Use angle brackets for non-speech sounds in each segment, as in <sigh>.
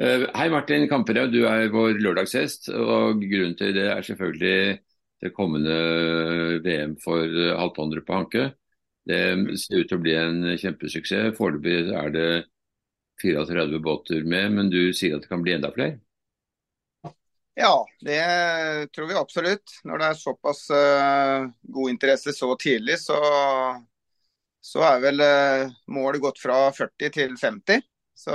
Eh, hei Martin Kamperhaug, du er vår lørdagshest. og Grunnen til det er selvfølgelig det kommende VM for halvtonnere på Hanke. Det ser ut til å bli en kjempesuksess. Foreløpig er det 34 båter med, men du sier at det kan bli enda flere? Ja, det tror vi absolutt. Når det er såpass god interesse så tidlig, så, så er vel målet gått fra 40 til 50. Så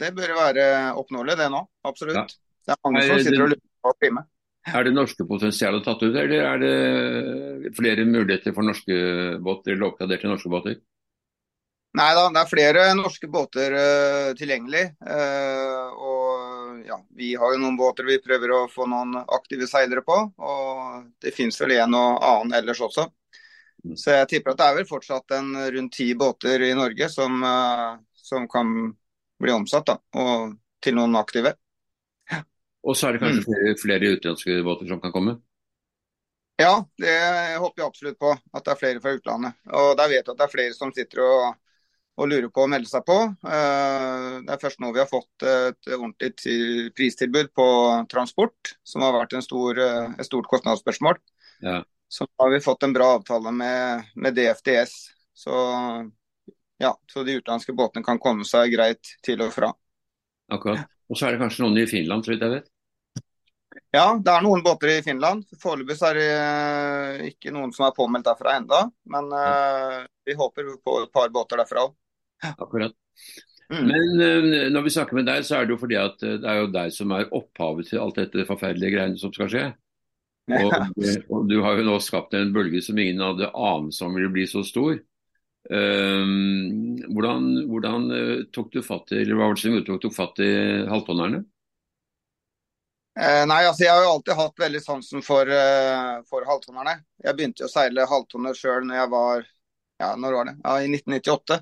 det bør være oppnåelig det nå, absolutt. Ja. Det er mange som sitter og lurer på å bli med. Er det norske potensialet tatt ut, eller er det flere muligheter for norske båter eller oppgraderte norske båter? Nei da, det er flere norske båter uh, tilgjengelig. Uh, og ja, vi har jo noen båter vi prøver å få noen aktive seilere på. Og det finnes vel en og annen ellers også. Mm. Så jeg tipper at det er vel fortsatt en rundt ti båter i Norge som, uh, som kan bli omsatt da, og til noen aktive. Og så er det kanskje mm. flere, flere utenlandske båter som kan komme? Ja, det håper jeg absolutt på. At det er flere fra utlandet. Og der vet jeg at det er flere som sitter og, og lurer på å melde seg på. Eh, det er først nå vi har fått et ordentlig pristilbud på transport, som har vært stor, eh, et stort kostnadsspørsmål. Ja. Så har vi fått en bra avtale med, med DFDS. Så, ja, så de utenlandske båtene kan komme seg greit til og fra. Akkurat. Og så er det kanskje noen i Finland, så vidt jeg vet? Ja, det er noen båter i Finland. Foreløpig er det eh, ikke noen som er påmeldt derfra enda, men uh, vi håper på et par båter derfra òg. Akkurat. Mm. Men uh, når vi snakker med deg, så er det jo fordi at det er jo deg som er opphavet til alt dette forferdelige greiene som skal skje. Og, og, du har jo nå skapt en bølge som ingen hadde anelse som ville bli så stor. Uh, hvordan, hvordan tok du fatt i, eller hva var det som tok, tok fatt i halvtonnerne? Eh, nei, altså Jeg har jo alltid hatt veldig sansen for, uh, for halvtonnerne. Jeg begynte å seile halvtonner sjøl når jeg var ja, når var det? Ja, i 1998.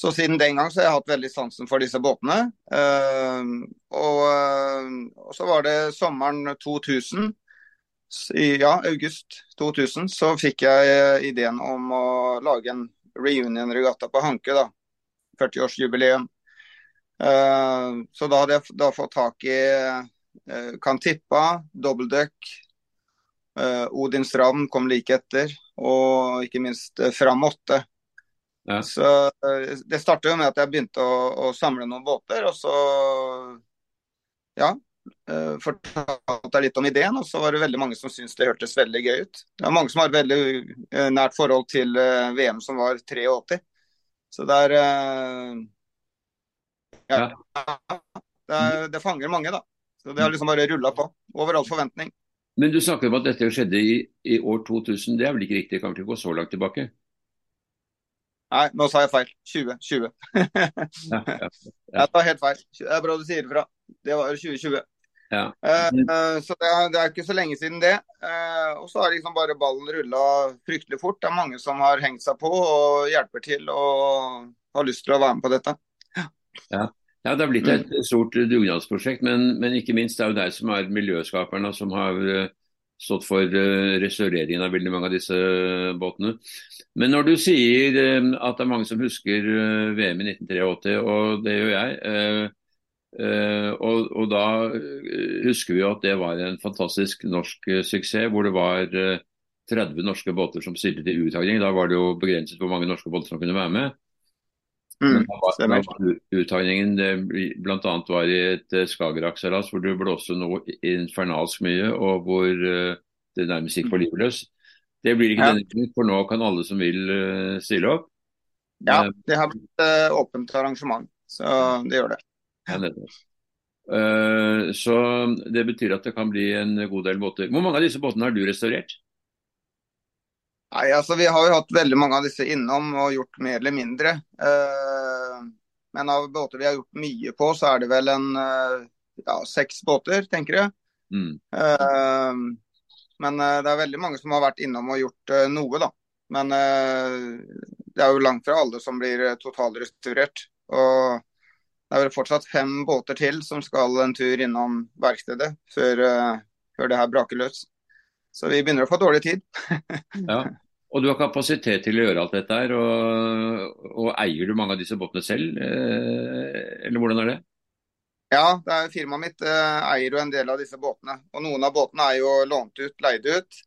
Så siden den gang så har jeg hatt veldig sansen for disse båtene. Uh, og, uh, og, så var det sommeren 2000, i ja, august 2000, så fikk jeg ideen om å lage en reunion-regatta på Hanke. da, 40-årsjubileum. så da hadde jeg da fått tak i Eh, kan tippa, dobbeltdekk. Uh, Odins Ravn kom like etter, og ikke minst uh, Fram 8. Ja. Så Det startet jo med at jeg begynte å, å, samle noen båter, og så ja, fortalte jeg litt om ideen, og så var det veldig mange som syntes det hørtes veldig gøy ut. Det er mange som har veldig nært forhold til VM som var 83. Så det er ja, det, det fanger mange, da. Så Det har liksom bare rulla på. Over all forventning. Men du snakker om at dette skjedde i, i, år 2000. Det er vel ikke riktig? Det kan ikke gå så langt tilbake? Nei, nå sa jeg feil. 2020. ja, ja, ja. <laughs> Jeg tar helt feil. Det er bra du sier ifra. Det var 2020. Ja. Uh, så det er, det er, ikke så lenge siden det. Uh, og så har liksom bare ballen rulla fryktelig fort. Det er mange som har hengt seg på og hjelper til og har lyst til å være med på dette. Ja. Ja, Det har blitt et mm. stort dugnadsprosjekt, men, men, ikke minst det er jo deg som er miljøskaperne, som har uh, stått for restaureringen av veldig mange av disse båtene. Men når du sier at det er mange som husker VM i 1983, og det gjør jeg, og, og, da husker vi jo at det var en fantastisk norsk suksess, hvor det var 30 norske båter som stilte til uttagning. Da var det jo begrenset hvor mange norske båter som kunne være med. Mm, Uttagningen bl.a. var i et uh, Skagerrak-seilas hvor det blåste noe infernalsk mye, og hvor uh, det nærmest gikk for livet løs. Det blir ikke ja. denne gangen, for nå kan alle som vil uh, stille opp. Ja, det har blitt uh, åpent arrangement, så det gjør det. Ja, så det betyr at det kan bli en god del båter. Hvor mange av disse båtene har du restaurert? Nei, altså Vi har jo hatt veldig mange av disse innom og gjort mer eller mindre. Uh, men av båter vi har gjort mye på, så er det vel en uh, ja, seks båter, tenker jeg. Mm. Uh, men det er veldig mange som har vært innom og gjort noe, da. Men det er jo langt fra alle som blir totalrestaurert. Og det er vel fortsatt fem båter til som skal en tur innom verkstedet før, før det her braker løs. Så vi begynner å få dårlig tid. <laughs> ja. Og du har kapasitet til å gjøre alt dette her, og, og eier du mange av disse båtene selv, eh, eller hvordan er det? Ja, det er firmaet mitt eh, eier jo en del av disse båtene. Og noen av båtene er jo lånt ut, leid ut.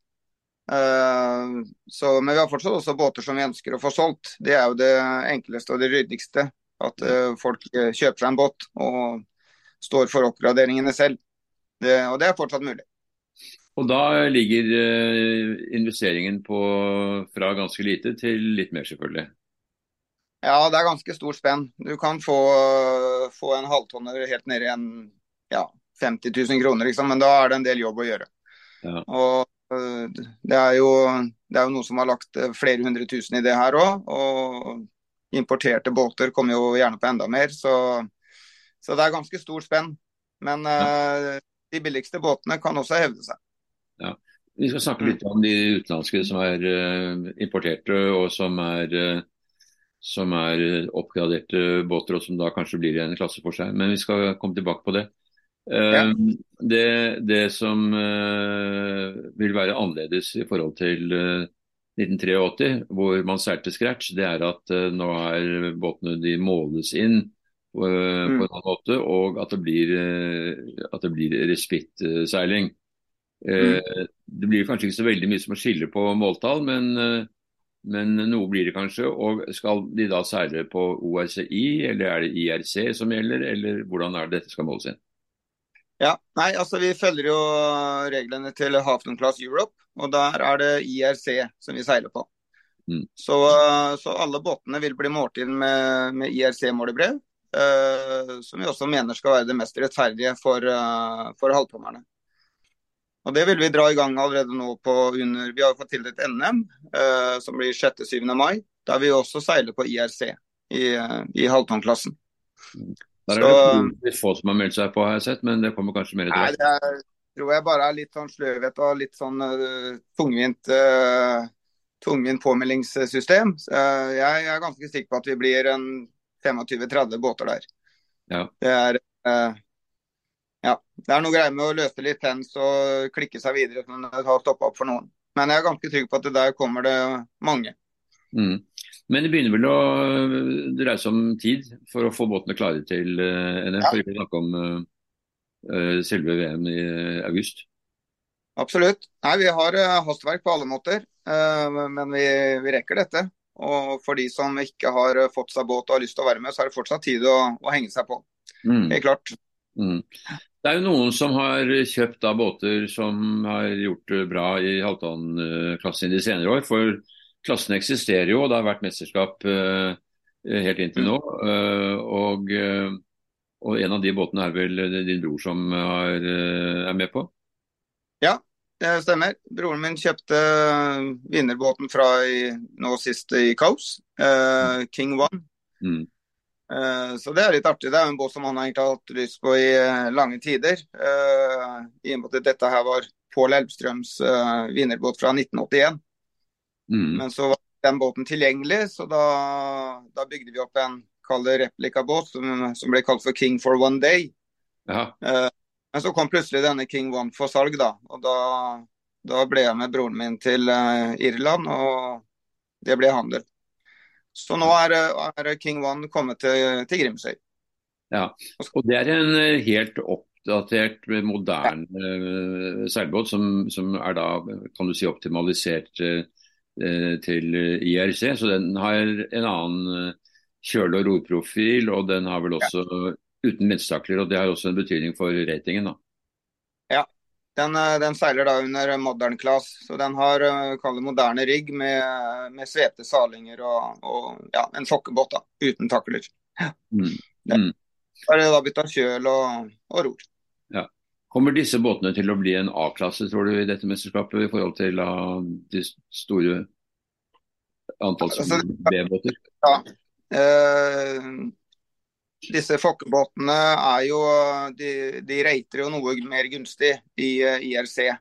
Eh, så, men vi har fortsatt også båter som vi ønsker å få solgt. Det er jo det enkleste og det ryddigste. At eh, folk eh, kjøper seg en båt og står for oppgraderingene selv. Det, og det er fortsatt mulig. Og da ligger eh, investeringen på fra ganske lite til litt mer, selvfølgelig. Ja, det er ganske stort spenn. Du kan få, få en halvtonner helt ned i en ja, 50 000 kroner, liksom. Men da er det en del jobb å gjøre. Ja. Og det er, jo, det er jo noe som har lagt flere hundre tusen i det her òg. Og importerte båter kommer jo gjerne på enda mer. Så, så det er ganske stort spenn. Men uh, de billigste båtene kan også hevde seg. Ja. Vi skal snakke litt om de utenlandske som er uh, importerte og som er uh, som er oppgraderte båter, og som da kanskje blir i en klasse for seg. Men vi skal komme tilbake på det. Ja. Uh, det, det, som vil være annerledes i forhold til 1983, hvor man seilte scratch, det er at nå er båtene de måles inn på, mm. på en annen måte, og at det blir, at blir respittseiling. Mm. Det blir kanskje ikke så veldig mye som å skille på måltall, men men noe blir det kanskje. og Skal de da seile på ORCI, eller er det IRC som gjelder, eller hvordan er det dette skal måles inn? Ja, nei, altså Vi følger jo reglene til Hafton Class Europe, og der er det IRC som vi seiler på. Mm. Så, så, alle båtene vil bli målt inn med, med IRC-målebrev, uh, som vi også mener skal være det mest rettferdige for, uh, for halvtommerne. Og Det vil vi dra i gang allerede nå på under Vi har fått tildelt NM, uh, som blir 6.-7. mai. Der vi også seiler på IRC i, uh, i halvtonnklassen. Der er det litt få som har meldt seg på, har jeg sett, men det kommer kanskje mer etter hvert? Det tror jeg bare er litt sånn sløvhet og litt sånn uh, tungvint, uh, tungvint påmeldingssystem. Uh, jeg, jeg er ganske sikker på at vi blir en 25-30 båter der. Ja. Det er uh, ja, det er noe greier med å løse litt hens og klikke seg videre som det har stoppa opp for noen. Men jeg er ganske trygg på at det der kommer det mange. Mm. Men det begynner vel å dreie seg om tid for å få båtene klare til uh, NM? For ikke å snakke om uh, selve VM i august. Absolutt. Nei, Vi har uh, hastverk på alle måter, men vi, vi, rekker dette. Og for de som ikke har fått seg båt og har lyst til å være med, så er det fortsatt tid å, å henge seg på. Mm. Helt klart. Mm. Det er jo noen som har kjøpt da båter som har gjort det bra i halvtonnklassen de senere år. For klassen eksisterer jo, og det har vært mesterskap uh, helt inntil nå. Uh, og, uh, og, en av de båtene er vel din bror som har, er med på? Ja, det stemmer. Broren min kjøpte vinnerbåten fra i, nå sist i Kaos, King One. Mm. Eh, så det er litt artig. Det er en båt som han har hatt lyst på i eh, lange tider. Eh, I og med at dette her var Pål Elvstrøms vinnerbåt fra 1981. Mm. Men så var den båten tilgjengelig, så da, da bygde vi opp en replikabåt som, som ble kalt for King for one day. Ja. Men så kom plutselig denne King One for salg, da. Og da, da ble jeg med broren min til Irland, og det ble handel. Så nå er, er King One kommet til, til, Grimsøy. Ja, og det er en eh, helt oppdatert, moderne ja. uh, seilbåt som, som, er da, kan du si, optimalisert uh, til IRC. Så den har en annen kjøle- og rorprofil, og den har vel også ja. uten midtstakler. Og det har også en betydning for ratingen, da. Den, eh, den, seiler da under modern class, så den har uh, moderne rigg med, med svete salinger og, og ja, en sokkebåt da, uten takler. Mm. Mm. Da er det da bytta kjøl og, og ror. Ja. Kommer disse båtene til å bli en A-klasse tror du, i dette mesterskapet i forhold til uh, de store antall altså, B-båter? Ja. Uh, disse fokkebåtene er jo de, de rater jo noe mer gunstig i IRC.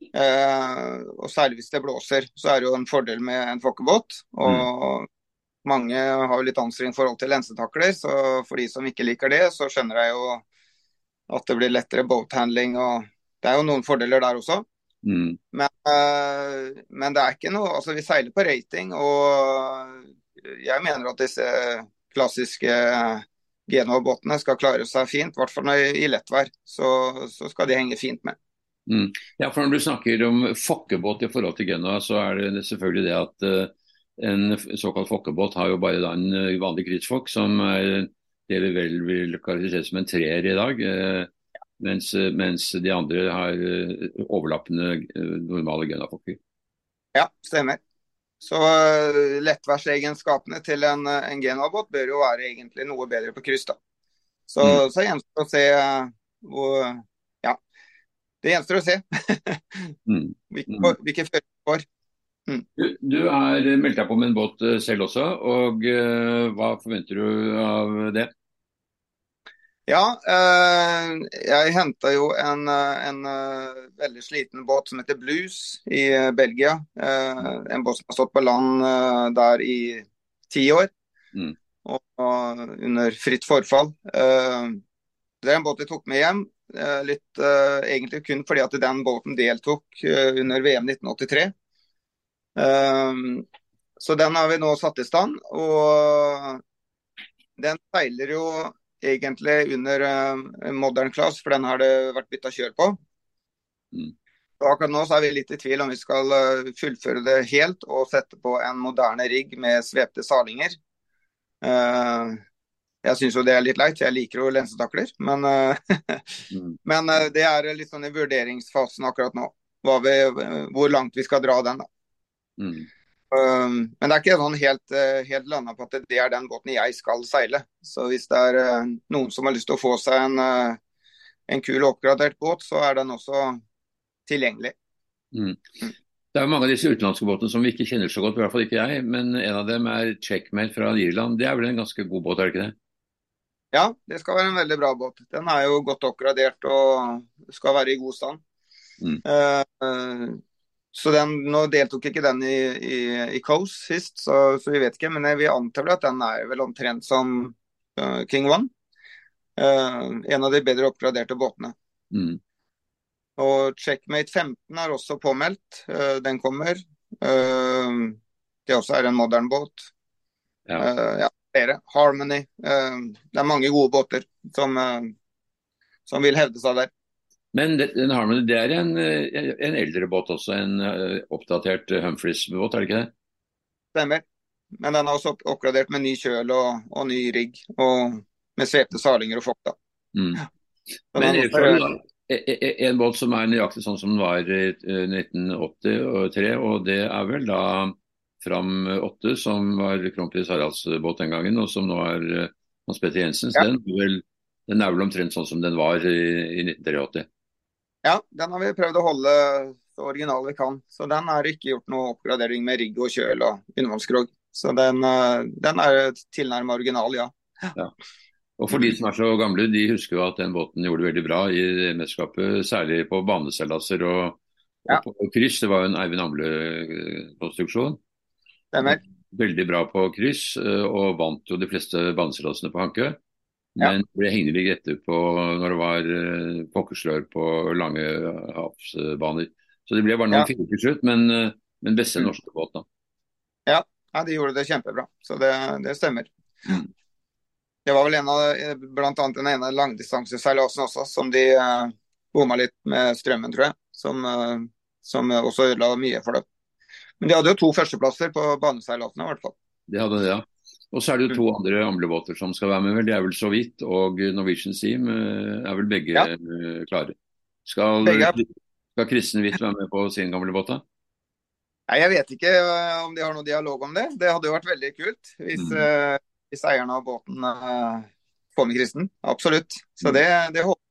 Eh, og særlig hvis det blåser, så er det jo en fordel med en fokkebåt. Og mm. mange har jo litt anstrengt forhold til lensetakler, så for de som ikke liker det, så skjønner jeg jo at det blir lettere boathandling. og Det er jo noen fordeler der også. Mm. Men, eh, men, det er ikke noe Altså, vi seiler på rating, og jeg mener at disse klassiske Genoa-båtene skal klare seg fint, i hvert fall i lettvær. Så, så skal de henge fint med. Mm. Ja, for Når du snakker om fokkebåt i forhold til Genoa, så er det selvfølgelig det at uh, en såkalt fokkebåt har jo bare en uh, vanlig krigsfokk, som er det vi vel vil karakterisere som en treer i dag. Uh, mens, mens, de andre har overlappende normale Genoa-fokker. Ja, stemmer. Så lettværsegenskapene til en, en Genoa-båt bør jo være egentlig noe bedre på kryss. da. Så, mm. så gjenstår å se hvor Ja, det gjenstår å se mm. <laughs> hvilke, mm. hvilke føringer vi får. Mm. Du, du, er meldt deg på med en båt eh, selv også, og uh, hva forventer du av det? Ja, eh, jeg henta jo en, eh, en, uh, veldig sliten båt som heter Blues i Belgia. En båt som har stått på land der i ti år. Mm. Og, under fritt forfall. det er en båt jeg tok med hjem. litt Egentlig kun fordi at den båten deltok under VM 1983. så den har vi nå satt i stand. Og den seiler jo egentlig under uh, modern class, for den har det vært bytta kjør på. Mm. Akkurat nå så er vi litt i tvil om vi skal uh, fullføre det helt og sette på en moderne rigg med svepte salinger. Uh, jeg syns jo det er litt leit, jeg liker jo lensetakler. Men, mm. <laughs> men det er litt sånn i vurderingsfasen akkurat nå. Vi, hvor langt vi skal dra den. da. Mm. Um, men det er ikke sånn helt, uh, helt landa på at det er den båten jeg skal seile. Så hvis det er uh, noen som har lyst til å få seg en, uh, en kul oppgradert båt, så er den også tilgjengelig. Mm. mm. Det er mange av disse utenlandske båtene som vi ikke kjenner så godt, i hvert fall ikke jeg. Men en av dem er Checkmate fra Irland. Det er vel en ganske god båt, er det ikke det? Ja, det skal være en veldig bra båt. Den er jo godt oppgradert og skal være i god stand. Mm. Uh, så den, Nå deltok ikke den i, i, i Coast sist, så, så, vi vet ikke. Men vi antar vel at den er vel omtrent som uh, King One. Uh, en av de bedre oppgraderte båtene. Mm. Og Checkmate 15 er også påmeldt. Uh, den kommer. det også er en modern båt. Ja. ja flere. Harmony. det er mange gode båter som, som vil hevde seg der. Men den Harmony det er en, eh, en, eldre båt også, en uh, oppdatert Humphreys-båt, er det ikke det? Stemmer. Men den er også oppgradert med ny kjøl og, og ny rigg, og med svepte salinger og fokk. Mm. Men er, e, e, en båt som er nøyaktig sånn som den var i 1983, og det er vel da Fram 8, som var kronprins Haralds båt den gangen, og som nå er Hans Petter Jensens. Ja. Den, den, er vel omtrent sånn som den var i, i 1983? Ja, den har vi prøvd å holde så original vi kan. Så den er ikke gjort noe oppgradering med rigg og kjøl og undervannsskrog. Så den, eh, den er tilnærmet original, ja. ja. Og For de som er så gamle, de husker jo at den båten gjorde det veldig bra i mesterskapet. Særlig på baneseilaser og, og, på kryss. Det var jo en Eivind Amle-konstruksjon. Veldig bra på kryss, eh, og vant jo de fleste baneseilasene på Hankø. Men ja. ble hengende litt etter på når det var uh, pokkerslør på lange havsbaner. Så det ble bare noen ja. fire til slutt, men, uh, men beste mm. norske båt, da. Ja. ja, de gjorde det kjempebra. Så det, det stemmer. Mm. Det var vel en av, blant annet den ene langdistanseseilasen også, som de uh, bomma litt med strømmen, tror jeg. Som, uh, som også ødela mye for dem. Men de hadde jo to førsteplasser på baneseilasene, i hvert fall. De hadde det, ja. Og så er det jo to mm. andre amlebåter som skal være med. vel, Det er vel så vidt og Norwegian Steam eh, er vel begge ja. Eh, klare. Skal, skal Kristen Hvitt være med på sin gamle båt? da? Nei, Jeg vet ikke eh, om de har noe dialog om det. Det hadde jo vært veldig kult hvis, mm. uh, hvis eierne av båten uh, får med Kristen. Absolutt. Så mm. det, det håper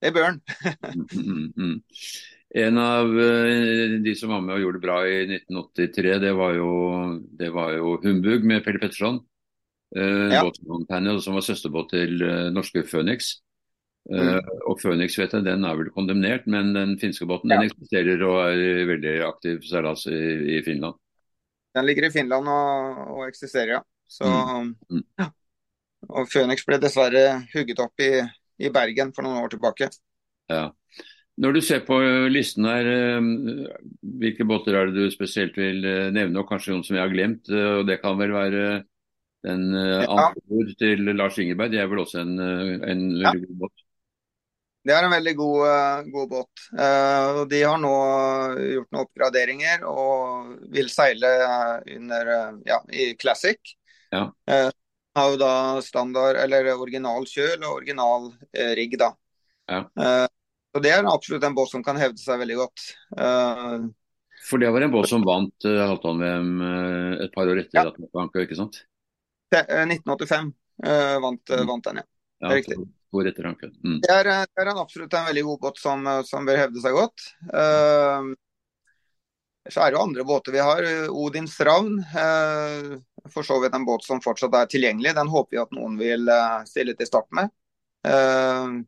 Det bør han. <laughs> en av eh, de som var med og gjorde det bra i 1983, det var jo, det var jo Humbug med Pelle Petterson. Uh, ja. som var søsterbåt til uh, norske Phoenix. Uh, mm. Og Phoenix vet jeg, den er vel kondemnert, men den finske båten ja. den eksisterer og er veldig aktiv seilas i, i, Finland. Den ligger i Finland og, og eksisterer, ja. Så, mm. Mm. ja. Og Phoenix ble dessverre hugget opp i, i Bergen for noen år tilbake. Ja. Når du ser på eh, listen her, eh, hvilke båter er det du spesielt vil eh, nevne, og kanskje noen som jeg har glemt? og Det kan vel være Den andre ja. til Lars Ingeberg, det er vel også en, en ja. veldig god båt? Det er en veldig god, god båt. De har nå gjort noen oppgraderinger og vil seile under, ja, i Classic. Ja. Har jo da standard, eller original kjøl og original rigg. da. Ja. Så Det er absolutt en båt som kan hevde seg veldig godt. For det var en båt som vant uh, Halvdan-VM et par år etter ja. at den var ikke sant? 1985 vant, mm. vant den, ja. ja. Det er riktig. Mm. Det, er, det er en absolutt en veldig god båt som, som bør hevde seg godt. Uh, så er det jo andre båter vi har. Odins Ravn. Uh, for så vidt en båt som fortsatt er tilgjengelig. Den håper vi at noen vil uh, stille til start med. Uh,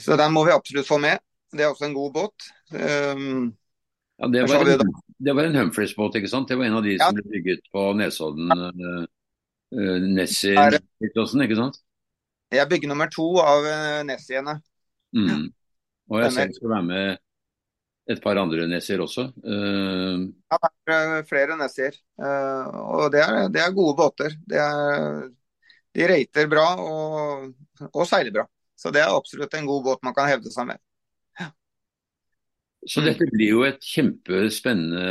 så den må vi absolutt få med. Det er også en god båt. ja, det var, en, det var en Humphreys-båt, ikke sant? Det var en av de ja. som ble bygget på Nesodden. Uh, Nessie, ikke sant? Jeg bygger nummer to av uh, Nessiene. Mm. Og jeg selv skal være med et par andre Nessier også. Uh... Ja, det er eh, flere Nessier. Uh, og det er, det er, gode båter. Er, de rater bra og, og, seiler bra. Så det er absolutt en god båt man kan hevde seg med. Ja. Så dette blir jo et kjempespennende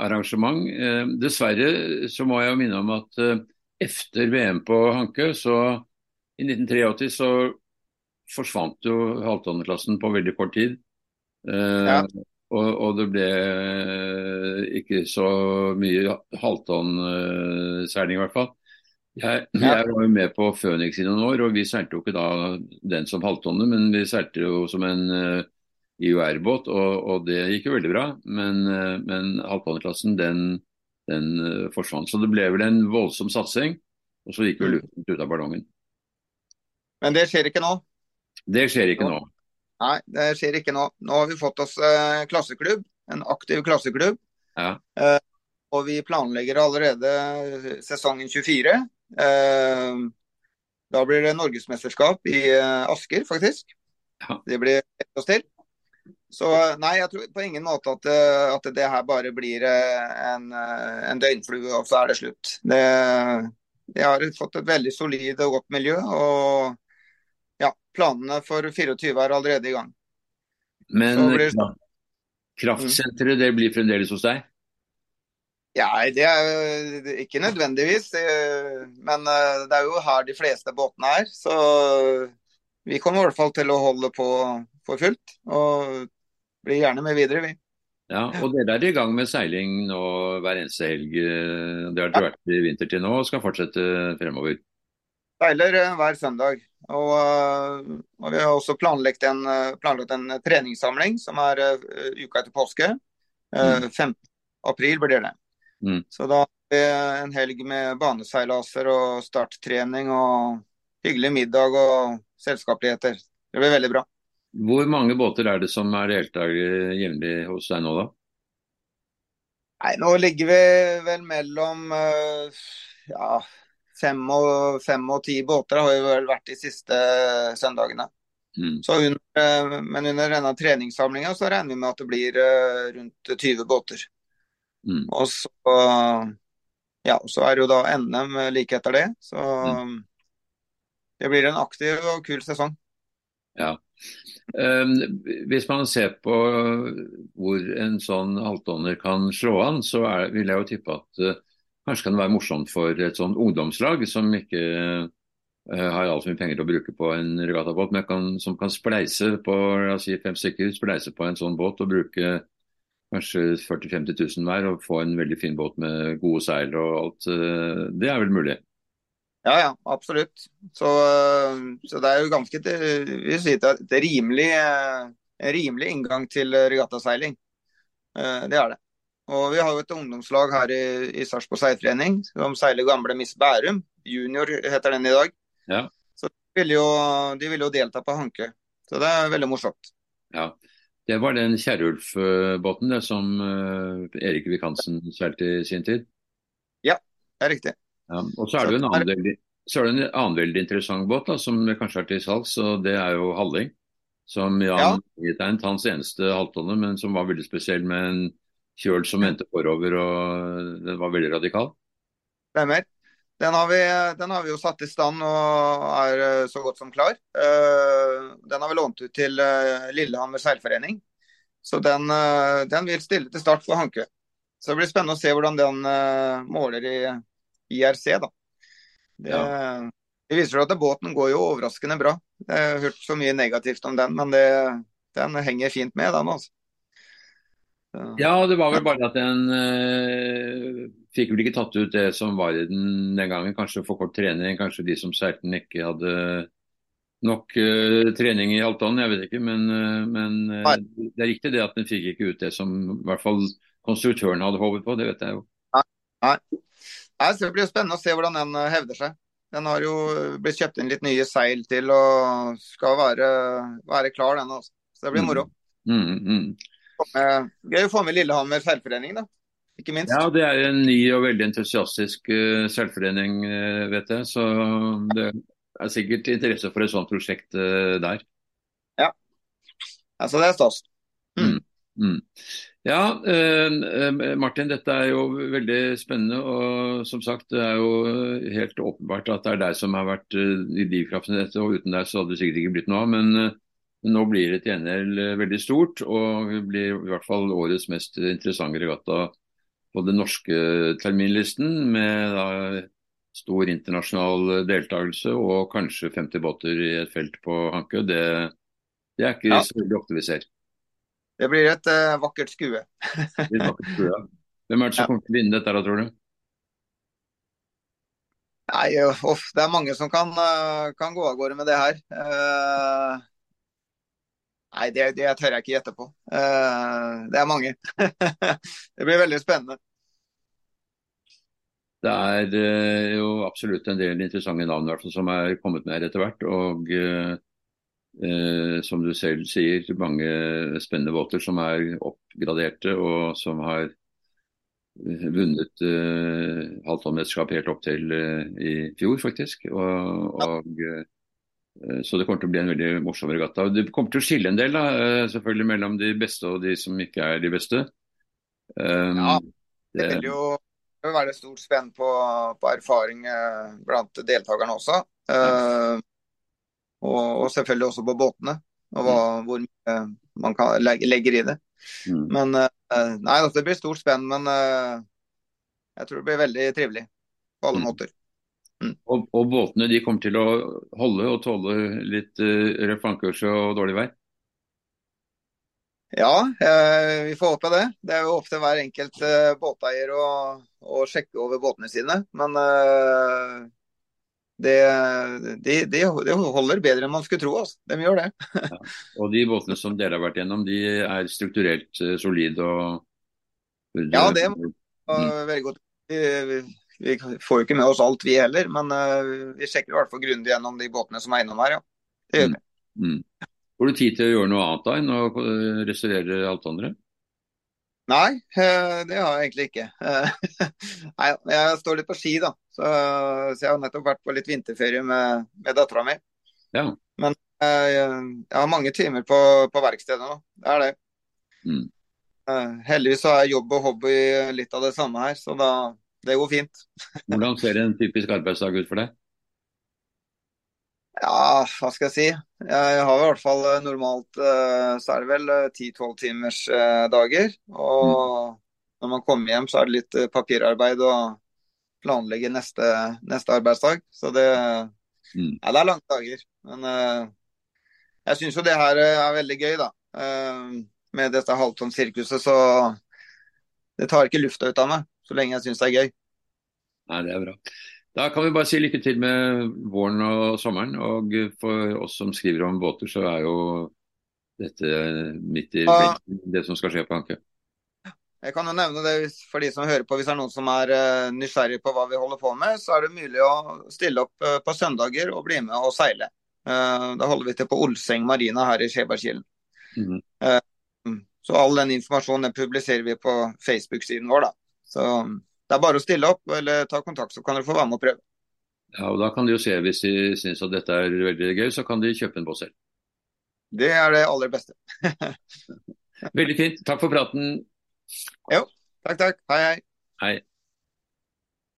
arrangement. Eh, dessverre så må jeg jo minne om at etter VM på Hankø så i 1983 så forsvant jo halvtonneklassen på veldig kort tid. Eh, ja. og, og, det ble ikke så mye halvtonnseiling, i hvert fall. Jeg, jeg, var jo med på Phoenix i noen år, og vi seilte jo ikke da den som halvtonne, men vi seilte jo som en uh, IOR-båt, og, og, det gikk jo veldig bra. Men, uh, men halvtonneklassen, den, den uh, forsvant. Så det ble vel en voldsom satsing, og så gikk vel mm. luften ut av ballongen. Men det skjer ikke nå? Det skjer ikke nå. Nei, det skjer ikke nå. Nå har vi fått oss eh, klasseklubb, en aktiv klasseklubb. Ja. Eh, og vi planlegger allerede sesongen 24. Eh, da blir det norgesmesterskap i eh, Asker, faktisk. Ja. Det blir ett oss til. Så eh, nei, jeg tror på ingen måte at, at det her bare blir en, en døgnflue, og så er det slutt. Det, jeg har fått et veldig solid og godt miljø. og ja, planene for 24 er allerede i gang. Men blir... kraftsenteret det blir fremdeles hos deg? Ja, det er ikke nødvendigvis. Men eh, det er jo her de fleste båtene er. Så vi kommer i hvert fall til å holde på for fullt. Og blir gjerne med videre, vi. Ja, og dere er i gang med seiling nå hver eneste helg. Det har dere ja. vært i vinter til nå og skal fortsette fremover? Seiler eh, hver søndag. Og, eh, og, vi har også planlagt en, planlagt en treningssamling som er uka etter påske. Mm. 5. april blir det. Mm. Så da har vi en helg med baneseilaser og starttrening og hyggelig middag og selskapeligheter. Det blir veldig bra. Hvor mange båter er det som er deltakere jevnlig hos deg nå, da? Nei, Nå ligger vi vel mellom uh, ja, fem og, fem og ti båter har jo vel vært de siste søndagene. Mm. Under, eh, men under denne treningssamlinga så regner vi med at det blir rundt 20 båter. Mm. Og så, ja, så er det jo da NM like etter det. Så mm. det blir en aktiv og kul sesong. Ja. Um, hvis man ser på hvor en sånn halvtonner kan slå an, så er, vil jeg jo tippe at uh, Kanskje kan det være morsomt for et sånt ungdomslag som ikke uh, har altfor mye penger til å bruke på en regattabåt, men kan, som kan spleise på la oss si fem stykker, spleise på en sånn båt og bruke kanskje 40 000-50 000 hver og få en veldig fin båt med gode seil og alt. Uh, det er vel mulig? Ja, ja, absolutt. Så, eh, så det er jo ganske vil si, et rimelig, rimelig inngang til regattaseiling. Det er det. Og Vi har jo et ungdomslag her i, i Sarpsborg seilforening som seiler gamle Miss Bærum. Junior heter den i dag. Ja. Så de vil, jo, de vil jo delta på Hanke. Så det er veldig morsomt. Ja, Det var den Kjerulf-båten som uh, Erik Vikansen seilte i sin tid? Ja, det er riktig. Ja, og så er det jo en annen, veldig, er en annen veldig interessant båt da, som kanskje er til salgs, og det er jo Halling. Som Jan ja. tegnet hans eneste halvtonne, men som var veldig spesiell med en kjøl som vendte forover, og den var veldig radikal. Stemmer. Den har, vi, den har vi jo satt i stand og er eh, så godt som klar. Uh, den har vi lånt ut til uh, Lillehammer seilforening. Så den, den, vil stille til start for Hankø. Så det blir spennende å se hvordan den måler i IRC. da. Det, ja. det viser seg at båten går jo overraskende bra. Jeg har hørt så mye negativt om den, men det, den henger fint med, den. altså. Ja, det var vel bare at den fikk vel ikke tatt ut det som var i den den gangen. Kanskje for kort trening, kanskje de som seilte den ikke hadde nok uh, trening i halvtonn, jeg vet ikke. Men, uh, men det er riktig det at den fikk ikke ut det som i hvert fall konstruktøren hadde håpet på, det vet jeg jo. Nei, Nei. Nei Det blir spennende å se hvordan den hevder seg. Den har jo blitt kjøpt inn litt nye seil til og skal være, være klar, den også. Så det blir moro. Mm, mm, mm. Gøy å få med Lillehammer seilforening, da. Ikke minst. Ja, det er en ny og veldig entusiastisk uh, selvforening, uh, vet jeg. Så det er sikkert interesse for et sånt prosjekt uh, der. Ja. Altså, det er stas. Mm. Mm. Ja, Martin, dette er jo veldig spennende. Og som sagt, det er jo helt åpenbart at det er deg som har vært i drivkraften i dette. Og uten deg så hadde det sikkert ikke blitt noe av. Men nå blir det til gjengjeld veldig stort, og blir i hvert fall årets mest interessante regatta på den norske terminlisten, med da, stor internasjonal deltakelse og kanskje 50 båter i et felt på Hankø. Det, det er ikke ja. så veldig ofte vi ser. Det blir et uh, vakkert skue. et vakkert skue ja. Hvem er det som ja. kommer til å vinne dette, da, tror du? Nei, off, Det er mange som kan, uh, kan gå av gårde med det her. Uh, Nei, det, det, tør jeg ikke gjette på. Uh, det er mange. <laughs> det blir veldig spennende. Det er uh, jo absolutt en del interessante navn hvert fall, som er kommet med her etter hvert. Og uh, som du selv sier, mange spennende båter som er oppgraderte og som har vunnet uh, halvtonnmesterskap helt opp til i fjor, faktisk. Og, og så det kommer til å bli en veldig morsom regatta. Det kommer til å skille en del da, eh, selvfølgelig mellom de beste og de som ikke er de beste. Um, ja, det vil jo være stort spenn på, på, erfaring eh, blant deltakerne også. Uh, og, og, selvfølgelig også på båtene, og hva, mm. hvor mye man kan legge, legger i det. Mm. Men uh, Nei, altså, det blir stort spenn, men uh, jeg tror det blir veldig trivelig på alle mm. måter. Mm. Og, og, båtene de kommer til å holde og tåle litt uh, røff vannkurs og dårlig vær? Ja, eh, vi får håpe det. Det er jo opp til hver enkelt eh, båteier å, å, sjekke over båtene sine. Men eh, det, de, de, de, holder bedre enn man skulle tro. Altså. De gjør det. ja. Og de båtene som dere har vært gjennom, de er strukturelt uh, solide og Ja, det er mm. veldig godt. Vi, får jo ikke med oss alt vi heller, men uh, vi sjekker i hvert fall grundig gjennom de båtene som er innom her, ja. Det gjør vi. Mm. Mm. Får du tid til å gjøre noe annet da enn å eh, restaurere alt andre? Nei, uh, det har jeg egentlig ikke. <laughs> Nei, jeg står litt på ski, da. Så, så, jeg har nettopp vært på litt vinterferie med, med dattera mi. Ja. Men jeg har mange timer på, på verkstedet nå. Det er det. Mm. heldigvis så er jobb og hobby litt av det samme her, så da det går fint. Hvordan ser en typisk arbeidsdag ut for deg? Ja, hva skal jeg si. Jeg har i hvert fall eh, normalt eh, så er det vel 10-12 eh, timers dager. Og mm. når man kommer hjem så er det litt papirarbeid og planlegge neste, neste arbeidsdag. Så det, mm. ja, det er lange dager. Men jeg syns jo det her er veldig gøy, da. Med dette halvtonnsirkuset så det tar ikke lufta ut av meg så lenge jeg syns det er gøy. Nei, det er bra. Da kan vi bare si lykke til med våren og sommeren. Og for oss som skriver om båter, så er jo dette midt i blinken, det som skal skje på Anke. Jeg kan jo nevne det for de som hører på. Hvis det er noen som er uh, nysgjerrig på hva vi holder på med, så er det mulig å stille opp uh, på søndager og bli med og seile. Uh, da holder vi til på Olseng marina her i Skjebergkilen. Mm -hmm. så all den informasjonen publiserer vi på Facebook-siden vår. da. Så det er bare å stille opp eller ta kontakt, så kan dere få være med og prøve. Ja, og Da kan de jo se hvis de syns at dette er veldig gøy, så kan de kjøpe en båt selv. Det er det aller beste. <laughs> veldig fint. Takk for praten. Jo, takk, takk. Hei, hei. Hei.